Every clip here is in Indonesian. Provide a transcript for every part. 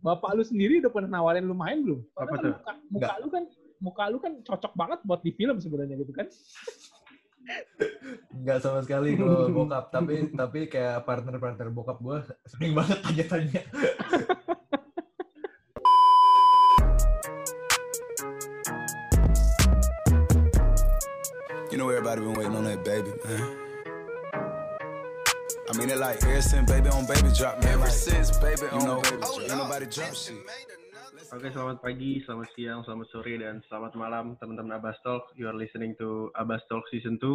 bapak lu sendiri udah pernah nawarin lu main belum? Karena Apa kan tuh? Muka, muka lu kan muka lu kan cocok banget buat di film sebenarnya gitu kan. Nggak sama sekali kalau bokap, tapi tapi kayak partner-partner bokap gue sering banget tanya-tanya. You know everybody been waiting on that baby, man. Mean it like ever since baby on baby drop, man. Ever since baby on know, baby drop. Ain't nobody drop shit. Oke, selamat pagi, selamat siang, selamat sore, dan selamat malam teman-teman Abbas Talk. You are listening to Abbas Talk Season 2.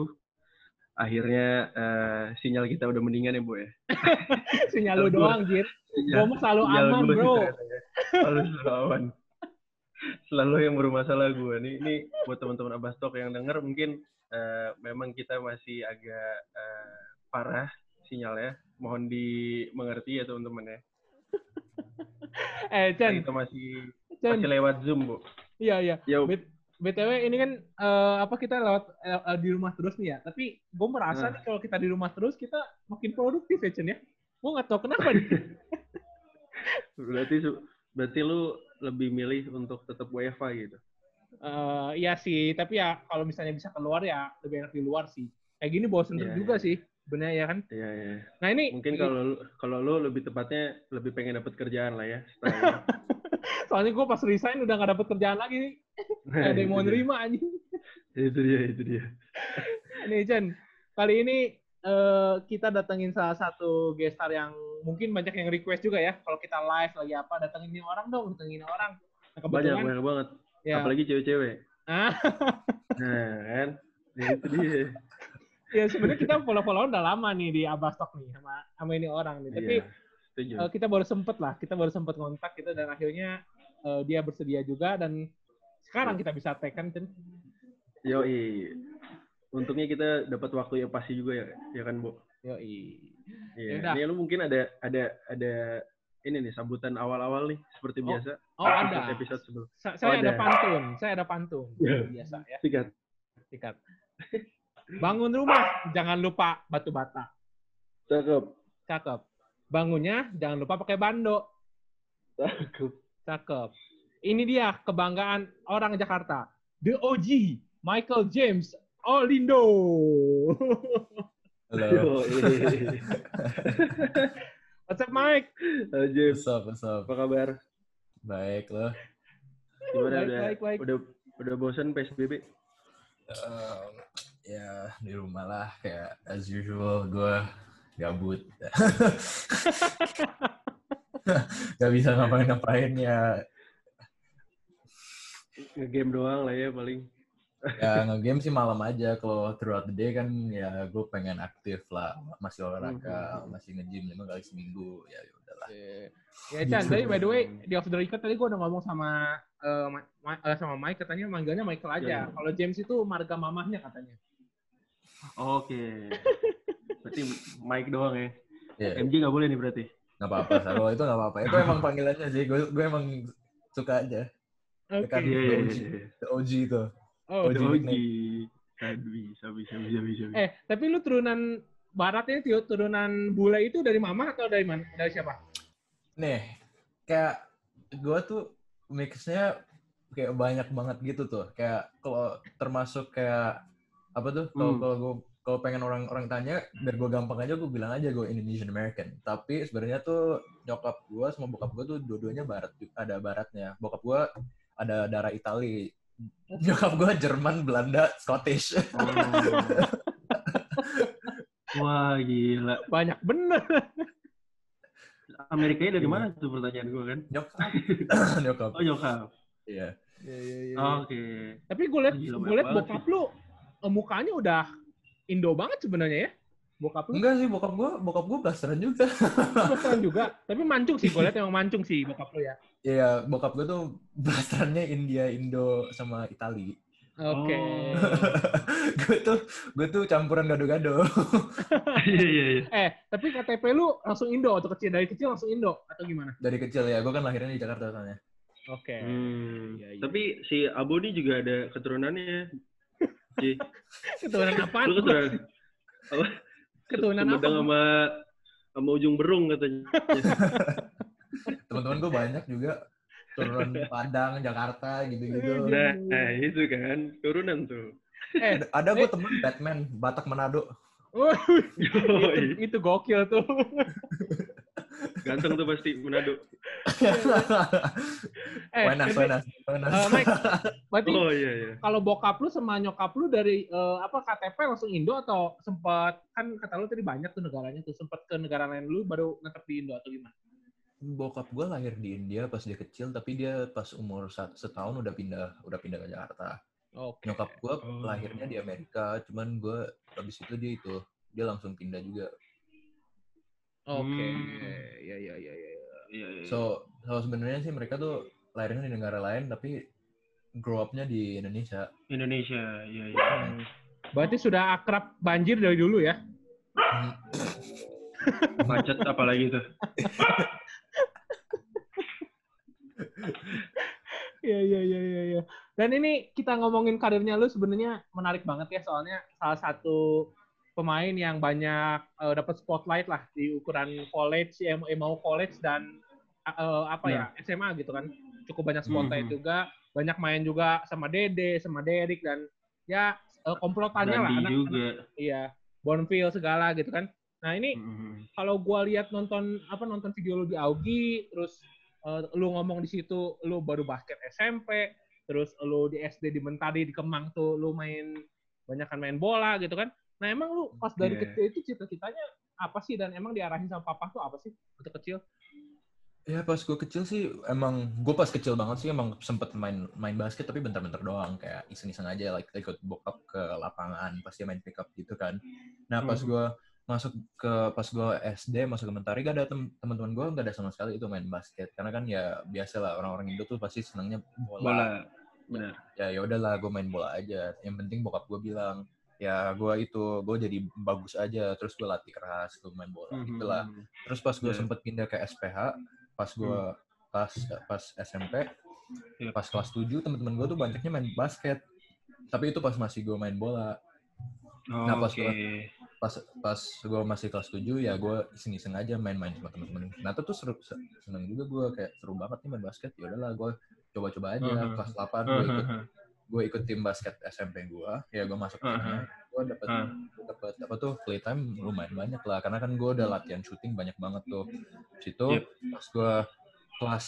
Akhirnya eh, sinyal kita udah mendingan ya, Bu ya. Sinyal lu doang, Jir. Sinyal- Gua mah selalu sinyal aman, bro. ya. Selalu selalu aman. Selalu yang bermasalah gue. Nih, ini buat teman-teman Abbas Talk yang denger mungkin eh, memang kita masih agak eh, parah sinyalnya. Mohon dimengerti ya teman-teman ya. Eh, Chan, Kita masih Chan. masih lewat Zoom, Bu. Iya, iya. Yo. BTW ini kan eh, apa kita lewat eh, di rumah terus nih ya. Tapi gue merasa Nah. nih kalau kita di rumah terus kita makin produktif ya Chen ya. Gue nggak tahu kenapa nih. Berarti berarti lu lebih milih untuk tetap WFA gitu. Eh, iya sih, tapi ya kalau misalnya bisa keluar ya lebih enak di luar sih. Kayak gini bosen Iya, juga iya. sih, bener ya kan? Iya, iya. Nah ini Mungkin kalau kalau lu lebih tepatnya lebih pengen dapat kerjaan lah ya. soalnya gue pas resign udah nggak dapet kerjaan lagi nih. ini. Nggak ada yang mau nerima anjing. Itu dia, itu dia. Nih Chen, kali ini eh, kita datengin salah satu guest star yang mungkin banyak yang request juga ya. Kalau kita live lagi apa, datengin ini orang dong, datengin ini orang. Nah, Banyak, kebetulan, banyak banget. ya. Apalagi cewek-cewek. Ah, Nah, kan? Ya, itu dia. ya sebenarnya kita follow-followan udah lama nih di Abastok nih sama sama ini orang nih. Tapi Iya, eh, kita baru sempet lah, kita baru sempet kontak gitu dan akhirnya eh, dia bersedia juga dan sekarang kita bisa tag kan Chen. Yoi. Untungnya kita dapat waktu yang pasti juga ya, ya kan, Bu? Yoi. Iya. Yaudah. Ini lu mungkin ada ada ada ini nih sambutan awal-awal nih seperti Oh, biasa. Oh ada. Episode sebelum. Sa- saya Oh, ada ada. pantun, saya ada pantun. Iya. Biasa ya. Sikat. Sikat. Bangun rumah, jangan lupa batu bata. Cakep. Cakep. Bangunnya jangan lupa pakai bando. Cakep. Cakep. Ini dia kebanggaan orang Jakarta. The OG, Michael James Olindo. Halo. Yoi. What's up, Mike? Halo, James. What's up, what's up? Apa kabar? Baik loh. Gimana Baik, udah baik, baik. udah udah bosan PSBB? Um, ya di rumah lah kayak as usual gue gabut. Gak bisa ngapain-ngapain ya. Nge-game doang lah ya paling. Ya nge-game sih malam aja. Kalau throughout the day kan ya gue pengen aktif lah. Masih olahraga, masih nge-gym lima kali seminggu. Ya udahlah. Ya Chan, Gitu. tadi by the way di off the record tadi gue udah ngomong sama eh, Ma- Ma- eh, sama Mike katanya manggilnya Michael aja. Iya, iya. Kalau James itu marga mamahnya katanya. Oke. Berarti Mike doang ya. Ya, MJ nggak boleh nih berarti. nggak apa-apa. Kalau itu nggak apa-apa. Itu emang panggilannya sih. Gue gue emang suka aja. Oke. Iya iya OG. iya. The OG itu. Oh, OG. Oji. nickname. Aduh, bisa bisa bisa bisa. bisa. Eh, tapi lu turunan baratnya Tio, turunan bule itu dari mama atau dari mana? Dari siapa? Nih, kayak gue tuh mixnya kayak banyak banget gitu tuh. Kayak kalau termasuk kayak apa tuh? Kalau Hmm. kalau gue kalau pengen orang-orang tanya, biar gue gampang aja gue bilang aja gue Indonesian American. Tapi sebenarnya tuh nyokap gue sama bokap gue tuh dua-duanya barat, ada baratnya. Bokap gue ada darah Itali. Nyokap gue Jerman, Belanda, Scottish. Oh. Wah gila. Banyak bener. Amerikanya dari mana tuh pertanyaan gue kan? nyokap. nyokap. Oh nyokap. Iya. Oke. Tapi gue liat, gue liat bokap lu mukanya udah Indo banget sebenarnya ya. Bokap lu Enggak sih, bokap gue, bokap gue blasteran juga. keren juga. Tapi mancung sih, gue liat emang mancung sih bokap lu ya. Iya, bokap gue tuh blasterannya India, Indo, sama Itali. Oke. Oh. gue tuh gue tuh campuran gado-gado. Iya iya iya. Eh, tapi KTP lu langsung Indo atau kecil dari kecil langsung Indo atau gimana? Dari kecil ya, gue kan lahirnya di Jakarta soalnya. Oke. Hmm. Iya, iya. Tapi si Abu ini juga ada keturunannya. Keturunan apa? Lu keturunan apa? Keturunan apa? Sumedang sama sama ujung berung katanya. teman-teman gue banyak juga turunan Padang, Jakarta gitu-gitu. Nah, itu kan turunan tuh. Eh, Ada, ada gue temen Batman, Batak Manado. Yoi. itu, itu gokil tuh. Ganteng tuh pasti Manado. eh, Wenas, tapi, Wenas, Wenas. eh, Mike, berarti Oh iya iya. kalau bokap lu sama nyokap lu dari eh, apa KTP langsung Indo atau sempat kan kata lu tadi banyak tuh negaranya tuh sempat ke negara lain dulu baru netep di Indo atau gimana? Bokap gue lahir di India pas dia kecil, tapi dia pas umur setahun udah pindah, udah pindah ke Jakarta. Oke. Nyokap gue Oh. lahirnya di Amerika, cuman gue habis itu dia itu dia langsung pindah juga. Oke. Hmm. Ya ya ya ya. Iya iya. So, so sebenarnya sih mereka tuh lahirnya di negara lain, tapi grow up-nya di Indonesia. Indonesia, iya iya. Hmm. Berarti sudah akrab banjir dari dulu ya? Macet apalagi tuh. Iya iya iya iya. Ya. Dan ini kita ngomongin karirnya lu sebenarnya menarik banget ya soalnya salah satu pemain yang banyak eh, dapat spotlight lah di ukuran college, ya, mau college dan eh, apa ya SMA gitu kan. Cukup banyak spotlight Mhm. juga, banyak main juga sama Dede, sama Derek dan ya eh, komplotannya lah anak, juga. iya Bonfil segala gitu kan. Nah ini Mhm. kalau gua lihat nonton apa nonton video lu di Augie terus eh, lu ngomong di situ lu baru basket SMP terus lu di SD di Mentari di Kemang tuh lu main banyak kan main bola gitu kan nah emang lu pas dari Iya. kecil itu cita-citanya apa sih dan emang diarahin sama papa tuh apa sih waktu kecil Ya pas gue kecil sih emang gue pas kecil banget sih emang sempet main main basket tapi bentar-bentar doang kayak iseng-iseng aja like ikut bokap ke lapangan pasti main pick up gitu kan. Nah pas Mhm. gue masuk ke pas gue SD masuk ke Mentari gak ada tem- teman-teman gue gak ada sama sekali itu main basket karena kan ya biasa lah orang-orang Indo tuh pasti senangnya bola. Bola. Benar. Ya ya udahlah gue main bola aja. Yang penting bokap gue bilang ya gue itu gue jadi bagus aja terus gue latih keras gue main bola Mhm. gitu lah. Terus pas gue Iya. sempet pindah ke SPH, pas gue pas pas SMP, Iya. pas kelas 7 teman-teman gue tuh banyaknya main basket. Tapi itu pas masih gue main bola. Oh, Nah, pas Oke. Pas pas gue masih kelas 7 ya gue iseng-iseng aja main-main sama teman-teman. Nah itu tuh seru se- seneng juga gue kayak seru banget nih main basket. Ya udahlah gue coba-coba aja Mhm. kelas 8 gue ikut. Gue ikut tim basket SMP gue. Ya gue masuk Mhm. timnya. Gue dapet Mhm. dapet apa tuh playtime lumayan banyak lah karena kan gue udah latihan shooting banyak banget tuh situ Yep. pas gue kelas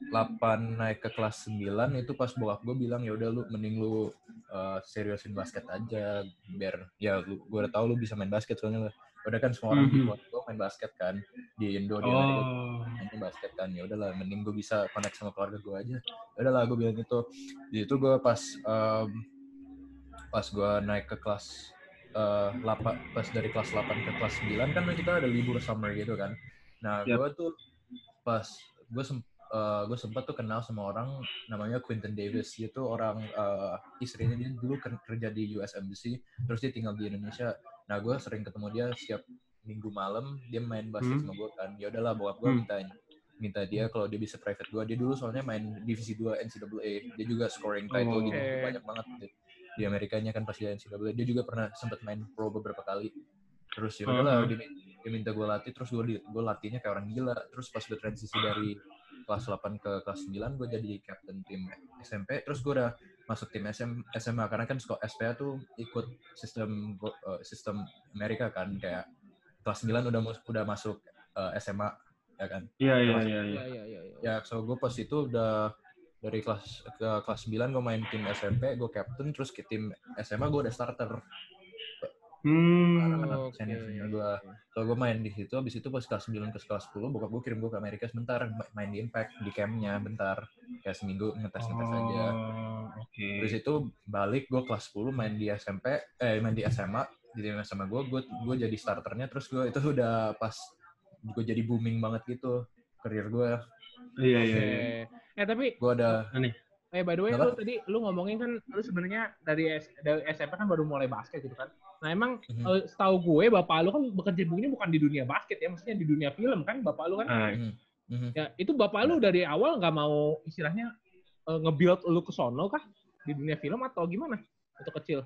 8 naik ke kelas 9 itu pas bokap gue bilang ya udah lu mending lu uh, seriusin basket aja biar ya lu gue udah tahu lu bisa main basket soalnya udah kan semua orang di Mhm. keluarga gue main basket kan? Di Indo di Amerika Oh. mainnya basket kan. Ya udahlah mending gue bisa connect sama keluarga gue aja. Ya udahlah gue bilang itu di itu gue pas um, pas gue naik ke kelas uh, 8 pas dari kelas 8 ke kelas 9 kan kita ada libur summer gitu kan. Nah Yap. gue tuh pas gue sem gue sempat tuh kenal sama orang namanya Quinton Davis. Dia tuh orang uh, istrinya dia dulu ker- kerja di US Embassy terus dia tinggal di Indonesia nah gue sering ketemu dia setiap minggu malam dia main basket Hmm. sama gue kan ya udahlah bokap gue Hmm. minta minta dia kalau dia bisa private gue dia dulu soalnya main divisi 2 NCAA dia juga scoring title Oh. gitu banyak banget di, di Amerikanya kan pasti NCAA dia juga pernah sempat main pro beberapa kali terus ya udahlah Uh-huh. dia, dia minta gue latih terus gue gue latihnya kayak orang gila terus pas udah transisi dari kelas 8 ke kelas 9 gue jadi captain tim SMP terus gue udah masuk tim SM, SMA karena kan sekolah SPA tuh ikut sistem uh, sistem Amerika kan kayak kelas 9 udah mus- udah masuk uh, SMA ya kan Iya iya iya. iya. Iya iya iya. iya. ya so gue pas itu udah dari kelas ke kelas 9 gue main tim SMP gue captain terus ke tim SMA gue udah starter Hmm. anak-anak Oke. senior gue so gue main di situ abis itu pas kelas 9 ke kelas 10 bokap gue kirim gue ke Amerika sebentar ma- main di Impact di campnya bentar kayak seminggu ngetes ngetes aja Oh, Oke. Terus itu balik gue kelas 10 main di SMP, eh main di SMA, di tim SMA gue, gue gue jadi starternya. Terus gue itu udah pas gue jadi booming banget gitu karir gue. Iya iya. Iya. Eh tapi Gue ada Eh by the way, Kenapa? lu tadi lu ngomongin kan lu sebenarnya dari, S- dari SMP kan baru mulai basket gitu kan. Nah emang Mhm. eh, setahu gue bapak lu kan berkecimpungnya bukan di dunia basket ya, maksudnya di dunia film kan bapak lu kan. Mhm. Ya itu bapak lu dari awal nggak mau istilahnya eh, nge-build lu ke sono kah di dunia film atau gimana? Untuk kecil.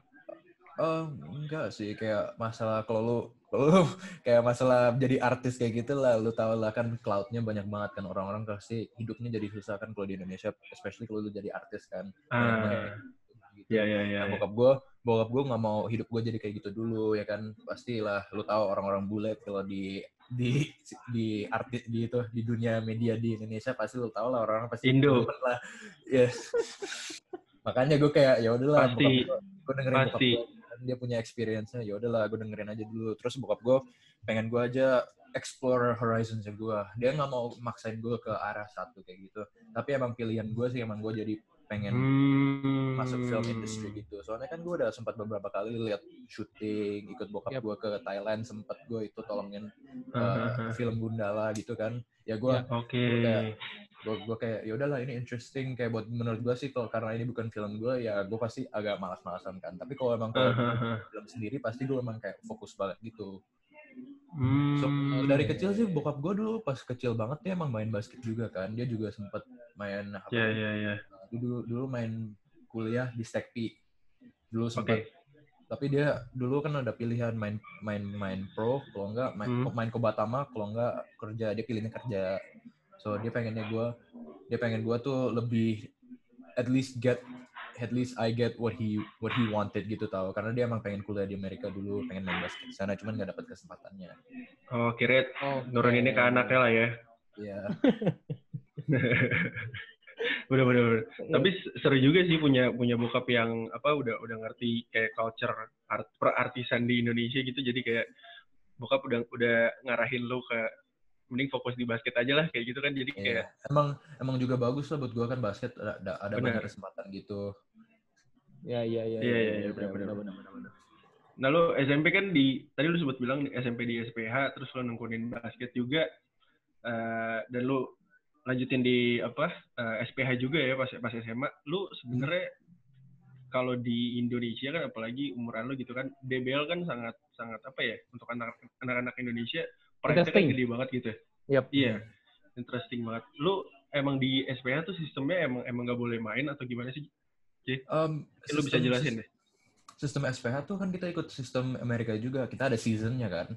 Eh, enggak sih, kayak masalah kalau lu, lu kayak masalah jadi artis kayak gitu lah, lu tau lah kan cloud-nya banyak banget kan orang-orang pasti hidupnya jadi susah kan kalau di Indonesia, especially kalau lu jadi artis kan. Ah, Gitu. ya ya ya. Nah, bokap gue, bokap gue nggak mau hidup gue jadi kayak gitu dulu ya kan. Pastilah, lu tahu orang-orang bule kalau di di di artis di itu di dunia media di Indonesia pasti lu tahu lah orang-orang pasti Indo. lah. Yes. Makanya gue kayak ya udahlah, Pasti. gue dengerin Pasti. gue dia punya experience-nya ya udahlah gue dengerin aja dulu terus bokap gue pengen gue aja explore horizons gue dia nggak mau maksain gue ke arah satu kayak gitu tapi emang pilihan gue sih emang gue jadi pengen Hmm. masuk film industry gitu soalnya kan gue udah sempat beberapa kali lihat syuting ikut bokap Yap. gue ke Thailand sempet gue itu tolongin uh, Hahaha. film Gundala gitu kan ya gue Ya. Oke. Kayak- gue gue kayak ya udahlah ini interesting kayak buat menurut gue sih kalau karena ini bukan film gue ya gue pasti agak malas-malasan kan tapi kalau emang kalau film sendiri pasti gue emang kayak fokus banget gitu So, Hmm. dari kecil sih bokap gue dulu pas kecil banget dia emang main basket juga kan. Dia juga sempat main apa? Ya ya ya. Dulu dulu main kuliah di Stekpi. Dulu sempat tapi dia dulu kan ada pilihan main main main pro kalau enggak main Hmm. main Kobatama kalau enggak kerja dia pilihnya kerja. So dia pengennya gue dia pengen gue tuh lebih at least get at least I get what he what he wanted gitu tau karena dia emang pengen kuliah di Amerika dulu pengen main basket di sana cuman nggak dapat kesempatannya Oh, kira Oh, nuruninnya ke anaknya lah ya. Iya. bener bener. bener. Tapi s- seru juga sih punya punya bokap yang apa udah udah ngerti kayak culture art perartisan di Indonesia gitu. Jadi kayak bokap udah udah ngarahin lu ke mending fokus di basket aja lah kayak gitu kan. Jadi Iya. kayak Emang emang juga bagus lah buat gua kan basket ada ada, ada Benar. banyak kesempatan gitu. Ya, ya, ya. Iya, iya, iya, benar, benar, benar, benar. Nah, lu SMP kan di, tadi lu sempat bilang SMP di SPH, terus lu nekunin basket juga, eh, dan lu lanjutin di apa eh, SPH juga ya pas pas SMA. Lu sebenarnya kalau di Indonesia kan apalagi umuran lu gitu kan, DBL kan sangat sangat apa ya untuk anak anak-anak Indonesia perannya kan Interesting. gede banget gitu. Yap. Iya, interesting banget. Lu emang di SPH tuh sistemnya emang emang nggak boleh main atau gimana sih? Um, Lu bisa jelasin deh. Sistem SPH tuh kan kita ikut sistem Amerika juga. Kita ada seasonnya kan.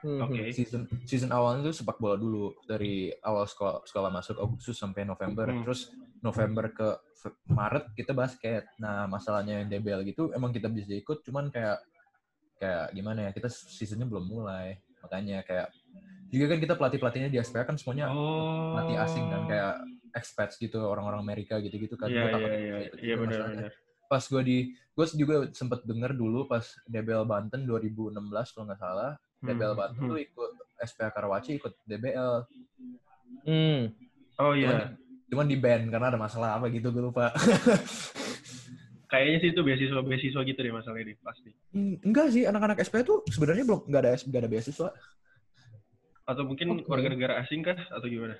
Hmm, Oke. Season season awalnya tuh sepak bola dulu dari awal sekolah sekolah masuk Agustus sampai November. Hmm. Terus November ke Maret kita basket. Nah masalahnya yang DBL gitu emang kita bisa ikut, cuman kayak kayak gimana ya kita seasonnya belum mulai. Makanya kayak juga kan kita pelatih pelatihnya di SPH kan semuanya Oh. pelatih asing kan kayak expats gitu orang-orang Amerika gitu-gitu kan Iya Gua takut iya iya ikut iya juga benar masalahnya. benar. pas gue di gue juga sempet denger dulu pas DBL Banten 2016 kalau nggak salah DBL Banten Hmm. tuh ikut SPH Karawaci ikut DBL Hmm. Oh iya. cuman di ban karena ada masalah apa gitu gue lupa Kayaknya sih itu beasiswa beasiswa gitu deh masalah ini pasti. Hmm, enggak sih anak-anak SPH tuh sebenarnya belum nggak ada nggak ada beasiswa Atau mungkin Oke. warga negara asing kah atau gimana?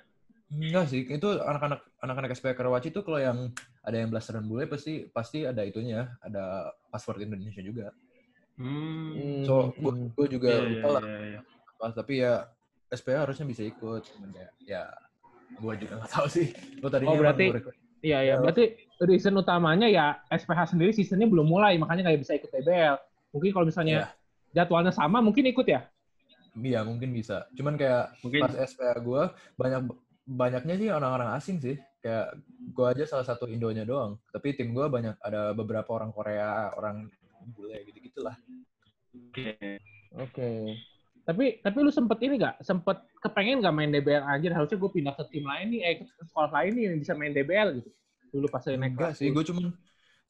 enggak sih itu anak-anak anak-anak SPH Karawaci tuh kalau yang ada yang blasteran bule pasti pasti ada itunya ada paspor Indonesia juga Hmm. so gue Hmm. gue juga Iya, lupa iya, lah iya, iya. pas tapi ya SPH harusnya bisa ikut ya ya gue juga nggak tahu sih gue tadinya Oh, berarti- Iya, iya. Ya. Berarti reason utamanya ya SPH sendiri seasonnya belum mulai, makanya nggak bisa ikut DBL. Mungkin kalau misalnya jadwalnya sama, mungkin ikut ya? Iya mungkin bisa. Cuman kayak Mungkin pas SPA gue banyak banyaknya sih orang-orang asing sih. Kayak gue aja salah satu Indonya doang. Tapi tim gue banyak ada beberapa orang Korea, orang bule gitu gitulah. Oke. Oke. Tapi tapi lu sempet ini nggak? Sempet kepengen nggak main DBL anjir? Harusnya gue pindah ke tim lain nih, eh ke sekolah lain nih yang bisa main DBL gitu. Dulu pas saya naik Enggak sih, gue cuman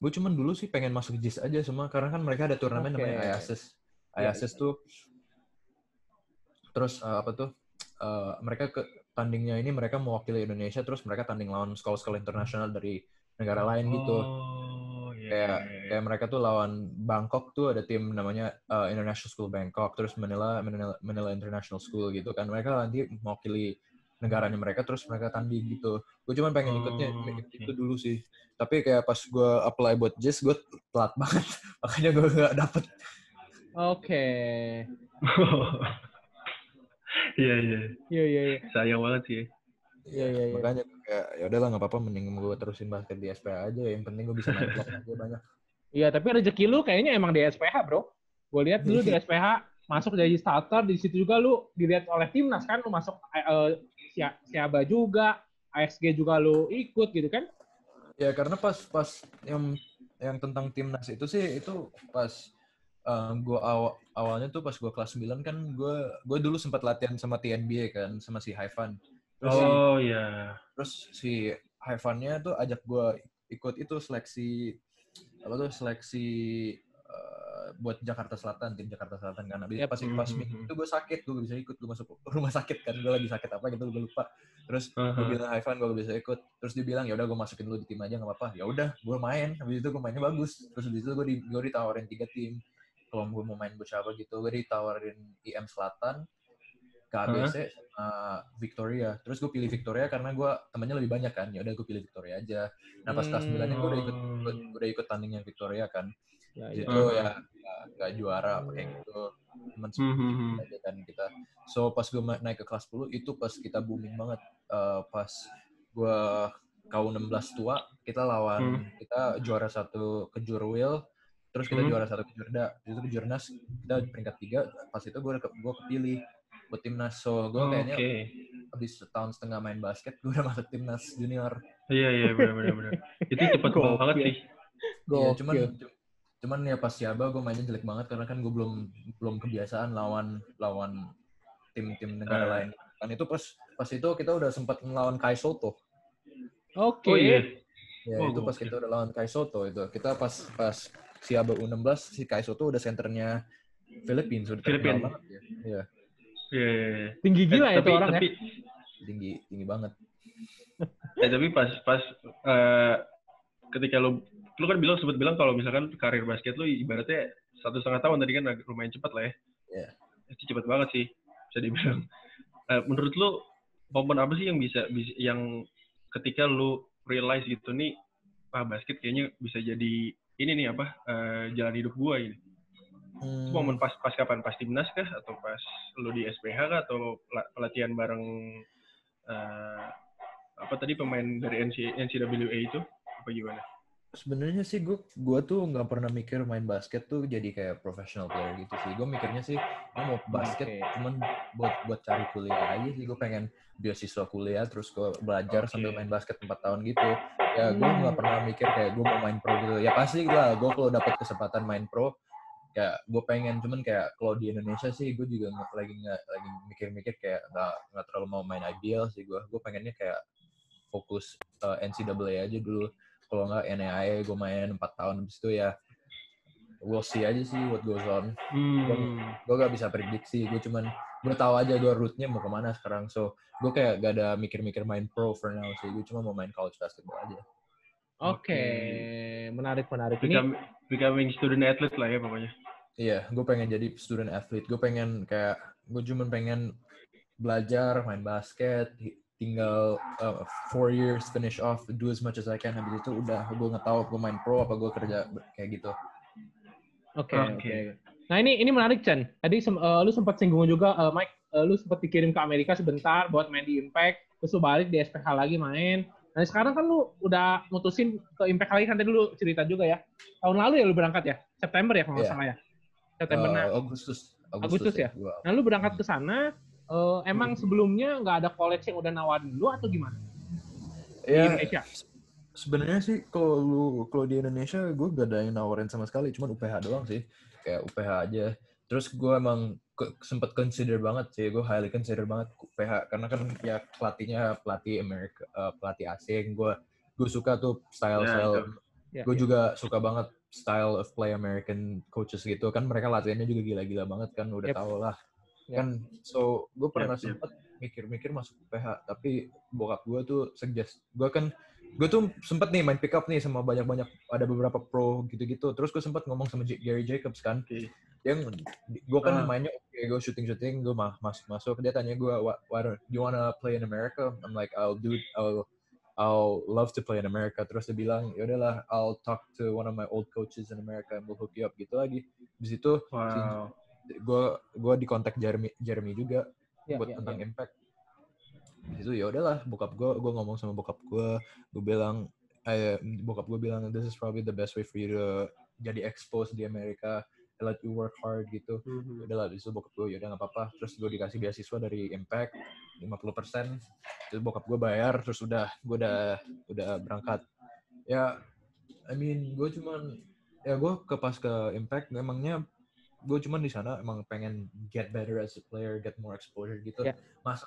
gue cuman dulu sih pengen masuk JIS aja semua karena kan mereka ada turnamen Oke. namanya IASIS. IASIS tuh terus eh, apa tuh? eh, mereka ke tandingnya ini mereka mewakili Indonesia terus mereka tanding lawan sekolah-sekolah internasional dari negara lain gitu. Oh, iya, kayak iya, iya. kayak mereka tuh lawan Bangkok tuh ada tim namanya uh, International School Bangkok terus Manila, Manila Manila International School gitu kan mereka nanti mewakili negaranya mereka terus mereka tanding gitu gue cuma pengen ikutnya Oh, oke. itu dulu sih tapi kayak pas gue apply buat JES gue telat banget makanya gue gak dapet Oke. Iya iya. Iya iya iya. Sayang banget sih. Iya iya iya. makanya kayak ya udahlah nggak apa-apa mending gue terusin basket di SPA aja yang penting gue bisa naik blok aja banyak Iya, tapi rezeki lu kayaknya emang di SPH, bro. Gue lihat dulu di SPH masuk jadi starter, di situ juga lu dilihat oleh timnas kan, lu masuk eh, Sia- Siaba juga, ASG juga lu ikut gitu kan? Ya karena pas pas yang yang tentang timnas itu sih itu pas uh, gue awal awalnya tuh pas gue kelas 9 kan gue gue dulu sempat latihan sama TNBA kan sama si Haifan. Terus si, Oh iya. terus si Haifannya tuh ajak gue ikut itu seleksi apa tuh seleksi uh, buat Jakarta Selatan tim Jakarta Selatan kan. Habis Yep. pas pas Mhm. minggu itu gue sakit gue gak bisa ikut gue masuk rumah sakit kan gue lagi sakit apa gitu gue lupa. Terus gue Aha. bilang Haifan gue gak bisa ikut terus dia bilang ya udah gue masukin lu di tim aja nggak apa-apa ya udah gue main habis itu gue mainnya bagus terus habis itu gue di gue ditawarin tiga tim kalau gue mau main buat siapa gitu gue ditawarin IM Selatan KBC sama Victoria terus gue pilih Victoria karena gue temennya lebih banyak kan ya udah gue pilih Victoria aja nah pas kelas 9 nya gue udah ikut, ikut udah ikut tandingnya Victoria kan Ya, ya. situ Mhm. ya nggak- nggak juara apa kayak gitu cuman Mhm. aja kan kita. So pas gue naik ke kelas 10 itu pas kita booming banget. Eh, pas gue kau 16 tua kita lawan Hmm. kita juara satu ke Jurwil terus kita Hmm. juara satu ke Jurda itu ke Jurnas kita peringkat tiga pas itu gue gue kepilih buat timnas so gue kayaknya Oke. habis setahun setengah main basket gue udah masuk timnas junior Iya iya benar benar benar. Itu cepet Gokil. banget sih. Iya, cuman cuman ya pas Siaba gue mainnya jelek banget karena kan gue belum belum kebiasaan lawan lawan tim-tim negara Eh. lain. Kan itu pas pas itu kita udah sempat melawan Kai Soto. Oke. Oh iya. Ya Oh, itu pas kita udah lawan Kai Soto itu. Kita pas pas Siaba U16 si Kai Soto udah senternya Philippines udah terkenal Filipin. banget ya. Iya, Iya iya. iya. Tinggi gila Eh, ya tapi, itu orang tapi, ya. tinggi tinggi banget. eh, tapi pas pas eh, ketika lu lu kan bilang sempat bilang kalau misalkan karir basket lu ibaratnya satu setengah tahun tadi kan lumayan cepat lah ya. Iya. Itu cepat banget sih bisa dibilang. Eh, menurut lu momen apa sih yang bisa, bisa yang ketika lu realize gitu nih ah basket kayaknya bisa jadi ini nih apa eh, jalan hidup gua ini. Hmm, Itu momen pas pas kapan? Pas timnas kah? Atau pas lu di SPH kah? Atau la- pelatihan bareng eh, apa tadi pemain dari NC, NCAA itu? Apa gimana? Sebenarnya sih gue gua tuh nggak pernah mikir main basket tuh jadi kayak professional player gitu sih. Gue mikirnya sih gue mau basket Oke. cuman buat buat cari kuliah aja sih. Gue pengen beasiswa kuliah terus gue belajar Oke. sambil main basket 4 tahun gitu. Ya gue Hmm. nggak pernah mikir kayak gue mau main pro gitu. Ya pasti lah gue kalau dapat kesempatan main pro ya gue pengen cuman kayak kalau di Indonesia sih gue juga nggak lagi nggak lagi mikir-mikir kayak nggak nggak terlalu mau main IBL sih gue gue pengennya kayak fokus uh, NCAA aja dulu kalau nggak NAIA gue main 4 tahun habis itu ya we'll see aja sih what goes on Hmm. gue gak bisa prediksi gue cuman gue tahu aja gue route-nya mau ke mana sekarang so gue kayak gak ada mikir-mikir main pro for now sih gue cuma mau main college basketball aja Oke, menarik menarik. Ini Become, becoming student athlete lah ya pokoknya. iya gue pengen jadi student athlete gue pengen kayak gue cuma pengen belajar main basket tinggal uh, four years finish off do as much as I can habis itu udah gue nggak tahu gue main pro apa gue kerja kayak gitu Oke, Oke. oke. Nah ini ini menarik Chan. Tadi sem- eh, lu sempat singgung juga eh, Mike, eh, lu sempat dikirim ke Amerika sebentar buat main di Impact, terus lu balik di SPH lagi main. Nah sekarang kan lu udah mutusin ke Impact lagi kan tadi lu cerita juga ya. Tahun lalu ya lu berangkat ya? September ya kalau nggak Iya. salah ya? September. Uh, nah, Agustus Agustus ya? gua- nah lu berangkat ke sana. Eh, emang sebelumnya nggak ada college yang udah nawarin lu atau gimana? Di Ya, Indonesia? sebenarnya sih kalau lu kalau di Indonesia gue gak ada yang nawarin sama sekali, cuman UPH doang sih, kayak UPH aja. Terus gue emang ke, sempat consider banget sih, gue highly consider banget UPH karena kan ya pelatihnya pelatih Amerika, eh, pelatih asing. Gue gue suka tuh style style. itu. Ya, gue ya. juga suka banget style of play American coaches gitu kan mereka latihannya juga gila-gila banget kan udah Yep. tau lah. Kan so gue pernah Yep, yep. sempet mikir-mikir masuk UPH tapi bokap gue tuh suggest gue kan gue tuh sempet nih main pick up nih sama banyak-banyak ada beberapa pro gitu-gitu terus gue sempet ngomong sama J- Gary Jacobs kan Oke. dia gue kan Ah. mainnya oke gue shooting shooting gue ma- masuk masuk dia tanya gue what, what you wanna play in America I'm like I'll do I'll I'll love to play in America terus dia bilang ya udahlah I'll talk to one of my old coaches in America and we'll hook you up gitu lagi di situ Wow. Gue gue di kontak Jeremy Jeremy juga Ya, buat ya, tentang ya. impact. Di situ ya udahlah bokap gue gue ngomong sama bokap gue gue bilang eh, bokap gue bilang this is probably the best way for you to jadi expose di Amerika they let you work hard gitu. Mhm. udah lah itu bokap gue yaudah nggak apa-apa. Terus gue dikasih beasiswa dari Impact 50% terus bokap gue bayar terus udah gue udah udah berangkat. Ya I mean gue cuman ya gue ke pas ke Impact memangnya gue cuman di sana emang pengen get better as a player get more exposure gitu Ya. mas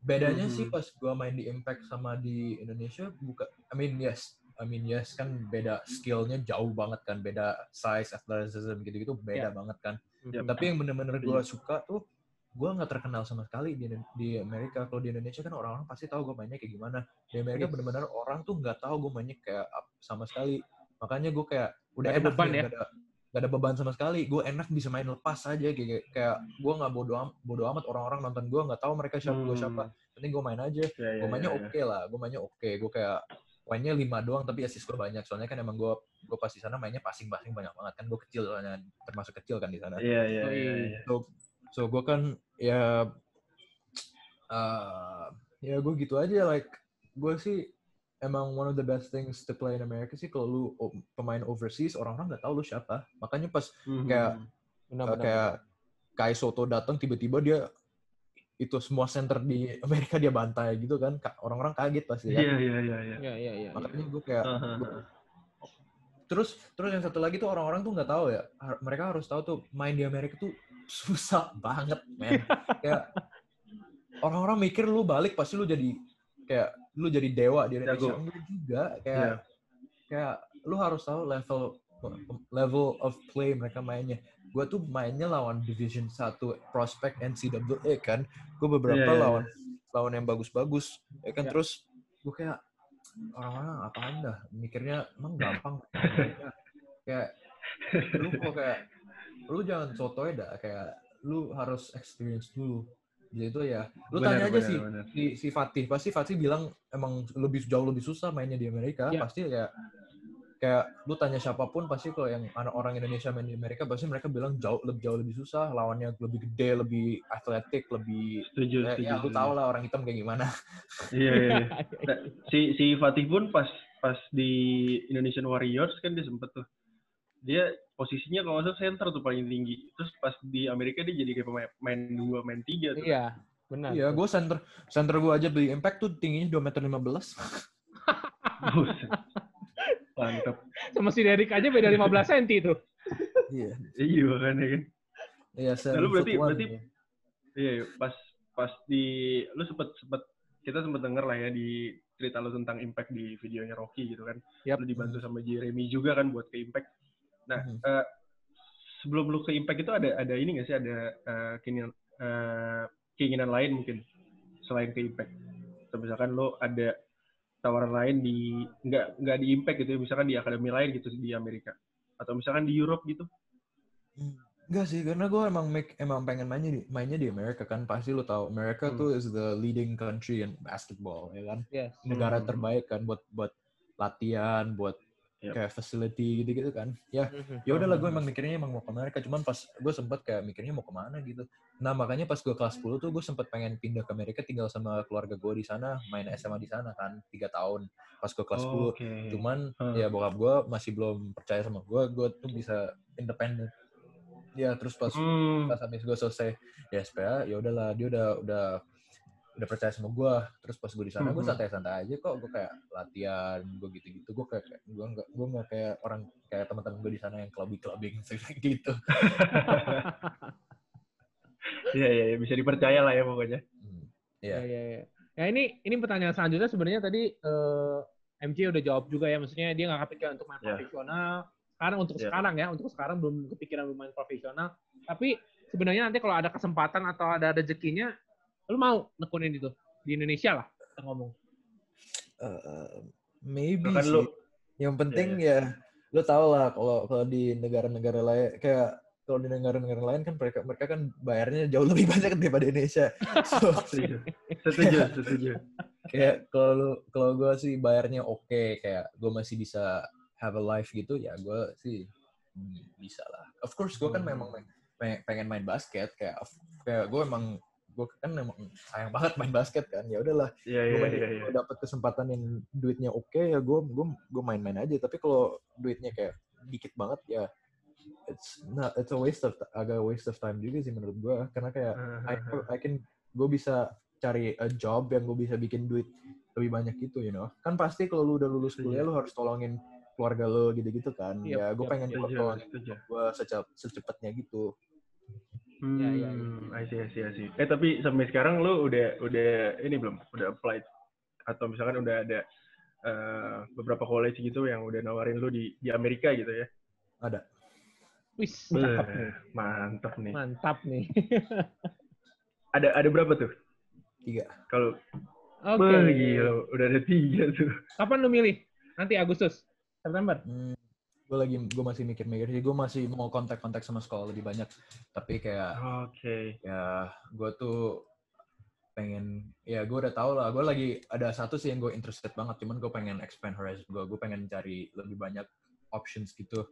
bedanya Mhm. sih pas gue main di Impact sama di Indonesia buka I mean yes I mean yes kan beda skillnya jauh banget kan beda size athleticism gitu-gitu beda banget kan Yap. tapi yang bener-bener gue suka tuh gue nggak terkenal sama sekali di di Amerika kalau di Indonesia kan orang-orang pasti tahu gue mainnya kayak gimana di Amerika Yes. bener-bener orang tuh nggak tahu gue mainnya kayak sama sekali makanya gue kayak udah Nggak ada enak beban nih, ya? nggak ada nggak ada beban sama sekali gue enak bisa main lepas aja kayak kayak gue nggak bodo am bodo amat orang-orang nonton gue nggak tahu mereka siapa gue siapa Hmm. penting gue main aja Ya, ya, gue mainnya ya, ya. oke lah gue mainnya oke gue kayak poinnya lima doang tapi assist gue banyak soalnya kan emang gue gue pas di sana mainnya passing-passing banyak banget kan gue kecil soalnya termasuk kecil kan di sana Iya, iya, iya. iya. iya. so so gue kan ya eh ya gue gitu aja like gue sih emang one of the best things to play in America sih kalau lu pemain overseas orang-orang nggak tahu lu siapa makanya pas Mhm. kayak uh, kayak Kai Soto datang tiba-tiba dia itu semua center di Amerika dia bantai gitu kan Ka- orang-orang kaget pasti kan Iya, iya, iya, iya. Iya, iya, iya. makanya gue kayak gua- aha. terus terus yang satu lagi tuh orang-orang tuh nggak tahu ya har- mereka harus tahu tuh main di Amerika tuh susah banget men kayak orang-orang mikir lu balik pasti lu jadi kayak lu jadi dewa di Indonesia. Jago. enggak juga kayak Iya. kayak lu harus tahu level level of play mereka mainnya. Gue tuh mainnya lawan Division 1 prospek NCAA kan. Gue beberapa Iya, iya, lawan lawan yang bagus-bagus ya kan? Iya. terus gue kayak orang-orang apaan dah? Mikirnya emang gampang? Kayak lu kok kayak lu jangan sotoy dah. Kayak lu harus experience dulu jadi itu ya lu Benar, tanya aja benar, sih benar. si, si Fatih pasti Fatih bilang emang lebih jauh lebih susah mainnya di Amerika Iya. pasti ya kayak lu tanya siapa pun pasti kalau yang anak orang Indonesia main di Amerika pasti mereka bilang jauh lebih jauh lebih susah lawannya lebih gede lebih atletik lebih Setuju, ya, setuju. ya lu tau lah orang hitam kayak gimana Iya, iya, iya. Nah, si si Fatih pun pas pas di Indonesian Warriors kan dia sempet tuh dia posisinya kalau nggak salah center tuh paling tinggi terus pas di Amerika dia jadi kayak pemain main dua main tiga tuh Iya, benar. iya gue center center gue aja beli impact tuh tingginya 2 meter 15 Buset. mantap Sama si Derek aja beda 15 cm tuh. iya iya makanya kan iya Nah, lu berarti- one, berarti- ya. iya iya. pas pas di lu sempet sempet kita sempet denger lah ya di cerita lu tentang impact di videonya Rocky gitu kan Yap. lu dibantu sama Jeremy juga kan buat ke impact nah Mhm. eh, sebelum lu ke impact itu ada ada ini nggak sih ada eh, keinginan eh, keinginan lain mungkin selain ke impact atau misalkan lu ada tawaran lain di nggak nggak di impact gitu ya misalkan di akademi lain gitu di Amerika atau misalkan di Europe gitu Enggak sih, karena gue emang make, emang pengen mainnya di mainnya di Amerika kan. Pasti lu tahu Amerika Hmm. tuh is the leading country in basketball, ya kan. Yes. Negara Hmm. terbaik kan buat buat latihan, buat Yep. kayak facility gitu-gitu kan. Ya, ya udahlah gue emang mikirnya emang mau ke Amerika. Cuman pas gue sempet kayak mikirnya mau ke mana gitu. Nah makanya pas gue kelas 10 tuh gue sempet pengen pindah ke Amerika tinggal sama keluarga gue di sana, main SMA di sana kan, tiga tahun. Pas gue kelas 10 Oke. cuman Hmm. ya bokap gue masih belum percaya sama gue gue tuh bisa independen ya terus pas Hmm. pas habis gue selesai di SPA ya udahlah dia udah udah udah percaya sama gue terus pas gue di sana gue Mhm. santai-santai aja kok gue kayak latihan gue gitu-gitu gue kayak gue nggak gue nggak kayak orang kayak teman-teman gue di sana yang clubbing clubbing gitu Iya, iya, iya, bisa dipercaya lah ya pokoknya. Hmm, Iya, ya iya, iya. Ya ini ini pertanyaan selanjutnya sebenarnya tadi eh, MJ udah jawab juga ya, maksudnya dia nggak kepikiran untuk main Ya. profesional. Sekarang untuk Ya. sekarang ya, untuk sekarang belum kepikiran untuk main profesional. Tapi sebenarnya nanti kalau ada kesempatan atau ada rezekinya, lu mau nekunin itu di Indonesia lah kita ngomong. Eh, maybe Bahkan sih lu yang penting ya, lu tau lah kalau kalau di negara-negara lain kayak kalau di negara-negara lain kan mereka mereka kan bayarnya jauh lebih banyak daripada Indonesia. So, setuju. Setuju, setuju. kayak kalau lu kalau gue sih bayarnya oke kayak gue masih bisa have a life gitu ya gue sih hmm, bisa lah of course gue kan Hmm. memang pengen main basket kayak kayak gue emang gue kan emang sayang banget main basket kan. Ya udahlah Iya, gue iya, main iya, dapat kesempatan yang duitnya oke ya gue gue gue main-main aja. Tapi kalau duitnya kayak dikit banget ya it's not it's a waste of agak waste of time juga sih menurut gue karena kayak I, I can gue bisa cari a job yang gue bisa bikin duit lebih banyak gitu you know. Kan pasti kalau lu udah lulus kuliah lu harus tolongin keluarga lu gitu-gitu kan. Yep, ya gue yep, pengen setuju, tolongin gue secep secepatnya gitu Hmm, Ya, ya, I see, I see, I see. Eh tapi sampai sekarang lu udah udah ini belum? Udah applied atau misalkan udah ada eh, beberapa college gitu yang udah nawarin lu di di Amerika gitu ya? ada Wis, mantap nih. Mantap nih. Ada ada berapa tuh? tiga Kalau Oke. Wah, gila, udah ada tiga tuh. Kapan lu milih? Nanti Agustus, September. Hmm, gue lagi gue masih mikir-mikir sih. Gue masih mau kontak-kontak sama sekolah lebih banyak tapi kayak Oke. ya gue tuh pengen ya gue udah tau lah. Gue lagi ada satu sih yang gue interested banget. Cuman gue pengen expand horizon gue gue pengen cari lebih banyak options gitu.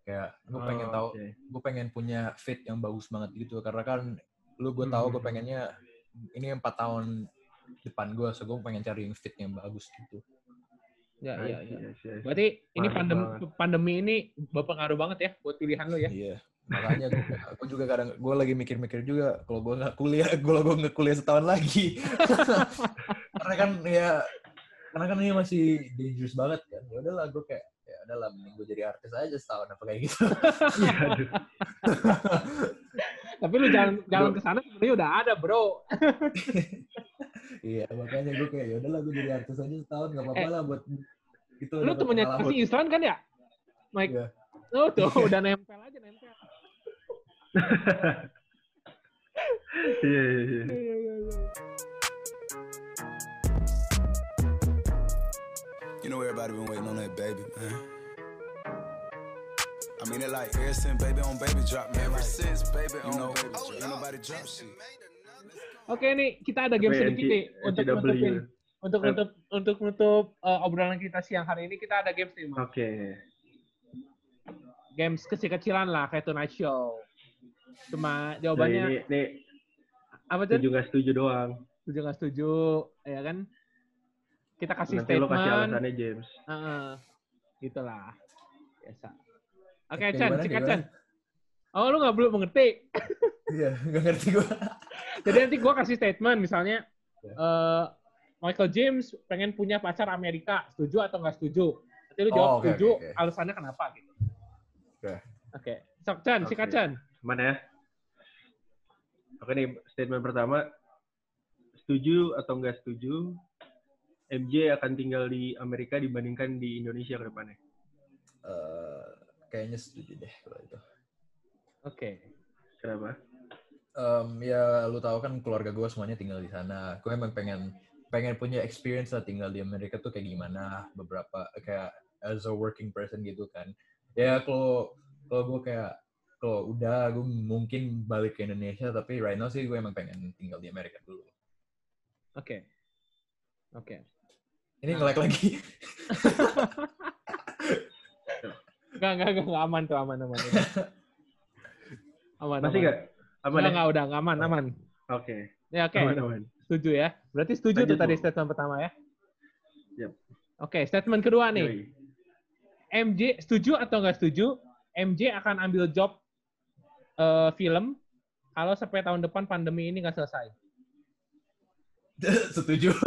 Kayak gue pengen Oh, tahu oke. gue pengen punya fit yang bagus banget gitu. Karena kan lu gue tahu gue Hmm. pengennya ini empat tahun depan gue so gue pengen cari yang fit yang bagus gitu Ya, I ya, see, ya. I see, I see. Berarti ini Mantap pandemi banget. pandemi ini berpengaruh banget ya buat pilihan lu ya. Iya, makanya gue, gue juga kadang gue lagi mikir-mikir juga kalau gue nggak kuliah, kalau gue nggak kuliah setahun lagi, karena kan ya, karena kan ini masih dangerous banget kan. Ya udahlah gue kayak ya udahlah mending gue jadi artis aja setahun apa kayak gitu. Iya. Tapi lu jalan jalan ke sana sebenarnya udah ada, Bro. Iya, makanya gue kayak ya udahlah gue jadi artis aja setahun nggak apa-apa Eh, lah buat itu. Lu temennya si Isran kan ya? Mike. Iya. Oh, tuh udah nempel aja nempel. Iya, iya, iya. Iya, iya, iya. You know everybody been waiting on that baby, man. I mean it like ever since baby on baby drop, man. Ever since baby on know, baby drop. Ain't nobody drop shit. Oke nih, kita ada game sedikit nih untuk NCAA. nutupin untuk nutup untuk nutup uh, obrolan kita siang hari ini kita ada games nih, Mas. Oke. Games kecil-kecilan lah kayak Tonight Show. Cuma Nah, jawabannya ini, ini apa tuh? setuju nggak setuju doang. Setuju nggak setuju, ya kan? Kita kasih Nanti lo kasih statement. alasannya James. Heeh. Gitulah. Biasa. Oke, Oke, Chan, sikat gimana? Chan. Oh, lu nggak belum mengerti. Iya, nggak ngerti gue. Jadi nanti gua kasih statement misalnya Ya. eh, Michael James pengen punya pacar Amerika, setuju atau nggak setuju? Nanti lu jawab Oh, oke, setuju, oke, oke. alasannya kenapa gitu. Oke. Oke. Sok Chan, sikat Oke. Chan. Mana ya? Oke nih, statement pertama. Setuju atau nggak setuju, MJ akan tinggal di Amerika dibandingkan di Indonesia ke depannya? Eh, kayaknya setuju deh kalau itu. Oke. Kenapa? Em, ya lu tahu kan keluarga gue semuanya tinggal di sana. Gue emang pengen pengen punya experience lah tinggal di Amerika tuh kayak gimana. Beberapa kayak as a working person gitu kan. Ya kalau kalau gue kayak kalau udah gue mungkin balik ke Indonesia tapi right now sih gue emang pengen tinggal di Amerika dulu. Oke. Oke. Ini nge-lag lagi. Enggak, enggak, enggak, enggak, aman tuh, aman, aman. aman. Aman, Masih nggak? Aman Enggak, ya? udah, enggak, aman, aman. Oke. Ya, oke. Aman, aman. Setuju ya. Berarti setuju Lanjut, tuh tadi statement pertama ya. Yap. Oke, statement kedua nih. Yoi. MJ setuju atau nggak setuju? MJ akan ambil job eh, film kalau sampai tahun depan pandemi ini nggak selesai. setuju.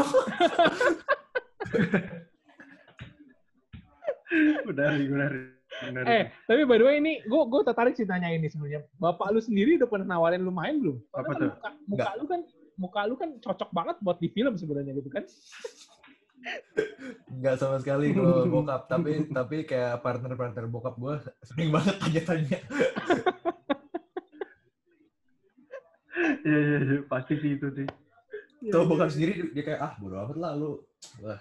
Menarik, menarik. Menarik. Eh, tapi by the way ini gue gue tertarik sih tanya ini sebenarnya. Bapak lu sendiri udah pernah nawarin lu main belum? Apa kan tuh? Muka, muka lu kan muka lu kan cocok banget buat di film sebenarnya gitu kan? Nggak sama sekali kalau bokap, tapi tapi kayak partner-partner bokap gue sering banget tanya-tanya. Iya, iya, iya. Pasti sih itu sih. Tuh bokap sendiri dia kayak ah bodo amat lah lu. Wah,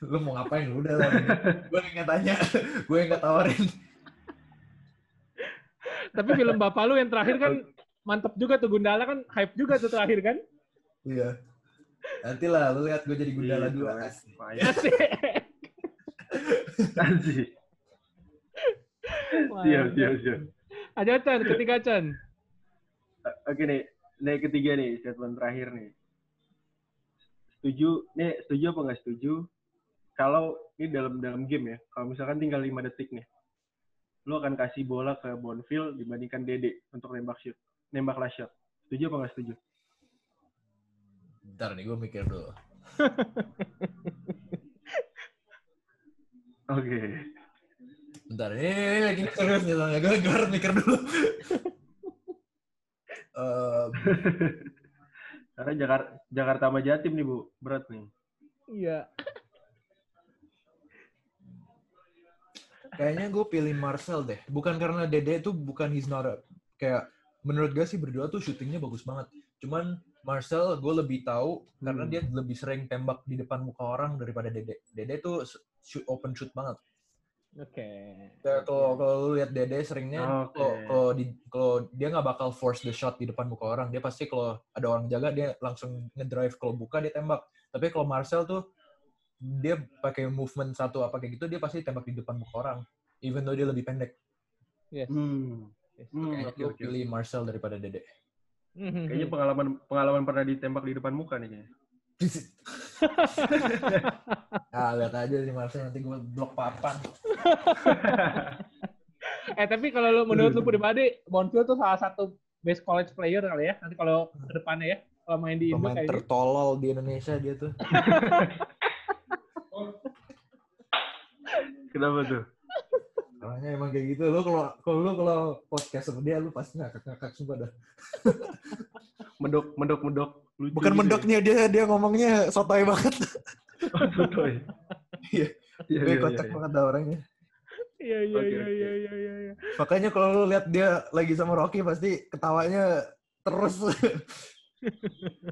lu mau ngapain udah lah. gue nggak tanya, gue yang nggak tawarin. Tapi film bapak lu yang terakhir kan mantep juga tuh Gundala kan hype juga tuh terakhir kan? Iya. Nanti lah lu lihat gue jadi gundala Iya, dua. Asik. Asik. Siap, siap, siap. Aja Chan, ketiga Chan. Oke nih, nih ketiga nih, statement terakhir nih. Setuju, nih setuju apa nggak setuju? Kalau ini dalam dalam game ya, kalau misalkan tinggal 5 detik nih, lu akan kasih bola ke Bonfil dibandingkan Dede untuk nembak shoot, nembak last shot. Setuju apa nggak setuju? Bentar nih, gue mikir dulu. Oke. Bentar, ini, ini lagi serius nih soalnya. Gue gue harus mikir dulu. Eh, Karena Jakarta Jakarta sama Jatim nih bu, berat nih. Iya. kayaknya gue pilih Marcel deh. Bukan karena Dede itu bukan he's not a, kayak menurut gue sih berdua tuh syutingnya bagus banget. Cuman Marcel gue lebih tahu karena Hmm. dia lebih sering tembak di depan muka orang daripada Dede. Dede tuh shoot, open shoot banget. Oke. Kayak kalau kalau lu lihat Dede seringnya Oke. kalau kalau di kalau dia nggak bakal force the shot di depan muka orang. Dia pasti kalau ada orang jaga dia langsung ngedrive kalau buka dia tembak. Tapi kalau Marcel tuh dia pakai movement satu apa kayak gitu dia pasti tembak di depan muka orang. Even though dia lebih pendek. Yes. Hmm. Yes. Hmm, oke, gue oke. pilih Marcel daripada Dede. Mhm. Kayaknya pengalaman pengalaman pernah ditembak di depan muka nih kayaknya. ah lihat aja sih Marcel nanti gue blok papan. eh tapi kalau lu menurut lu pribadi, Bonfil tuh salah satu best college player kali ya. Nanti kalau ke depannya ya, kalau main di Indo Pemain kayaknya. tertolol di Indonesia dia tuh. Kenapa tuh? Orangnya emang kayak gitu. Lu kalau kalau lu kalau podcast sama dia lu pasti ngakak-ngakak sumpah dah. Mendok mendok mendok. Lucu Bukan gitu ya. mendoknya dia dia ngomongnya sotoy banget. Oh, sotoy. Iya. Iya, Dia iya, kocak iya. banget dah orangnya. Iya iya iya iya iya iya. iya. Makanya kalau lu lihat dia lagi sama Rocky pasti ketawanya terus.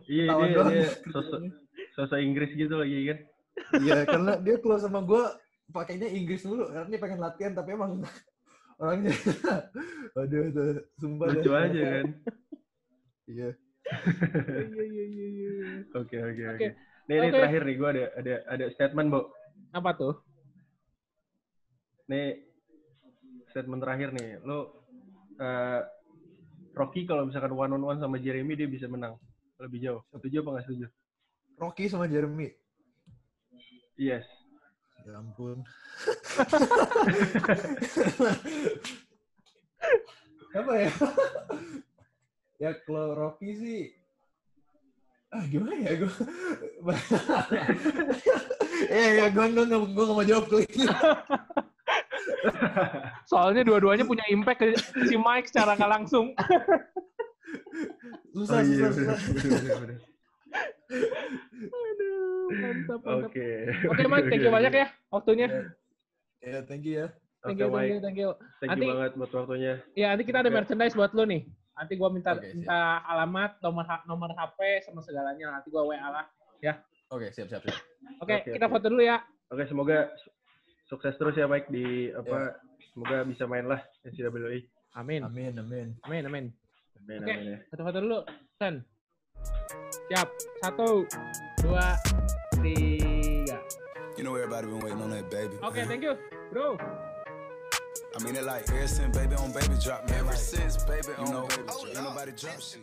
Iya, Ketawa dia, doang. dia sosok, sosok Inggris gitu lagi kan. Iya, karena dia kalau sama gue pakainya Inggris dulu karena dia pengen latihan tapi emang orangnya aduh tuh sumpah Lucu aja kan. Iya. Iya iya iya. Oke, oke, Oke. Nih, ini Oke. terakhir nih, gue ada ada ada statement, Bu. Apa tuh? Nih, statement terakhir nih. Lo, eh, Rocky kalau misalkan one on one sama Jeremy, dia bisa menang. Lebih jauh. Setuju apa nggak setuju? Rocky sama Jeremy. Yes. Ya ampun. Apa ya? Ya kalau Rocky sih ah gimana ya gue ya ya gue gue gue gue gak mau jawab tuh ini Soalnya dua-duanya punya impact ke si Mike secara nggak langsung. susah Oh, iya, susah bener, susah bener, bener, bener. Aduh, mantap mantap. Oke. Oke Mike, thank you banyak ya waktunya. ya thank you ya Thank Oke, you, thank you, thank you. Thank Nanti- you banget buat waktunya. Ya nanti kita ada merchandise buat lo nih. Nanti gua minta siap. minta alamat, nomor nomor HP sama segalanya. Nanti gua WA lah. oke siap siap siap Oke, Oke, kita oke. foto dulu ya. Oke, semoga su- sukses terus ya Mike di apa semoga bisa main lah NCAA. Amin. amin amin Amin, amin. Amin, Oke. amin ya. Foto-foto dulu. Sen. Siap. Satu, dua, tiga. You know everybody been waiting on that baby. Oke, thank you, bro. I mean it like ever since baby on baby drop, man. Ever since baby on baby drop, ain't nobody drop shit.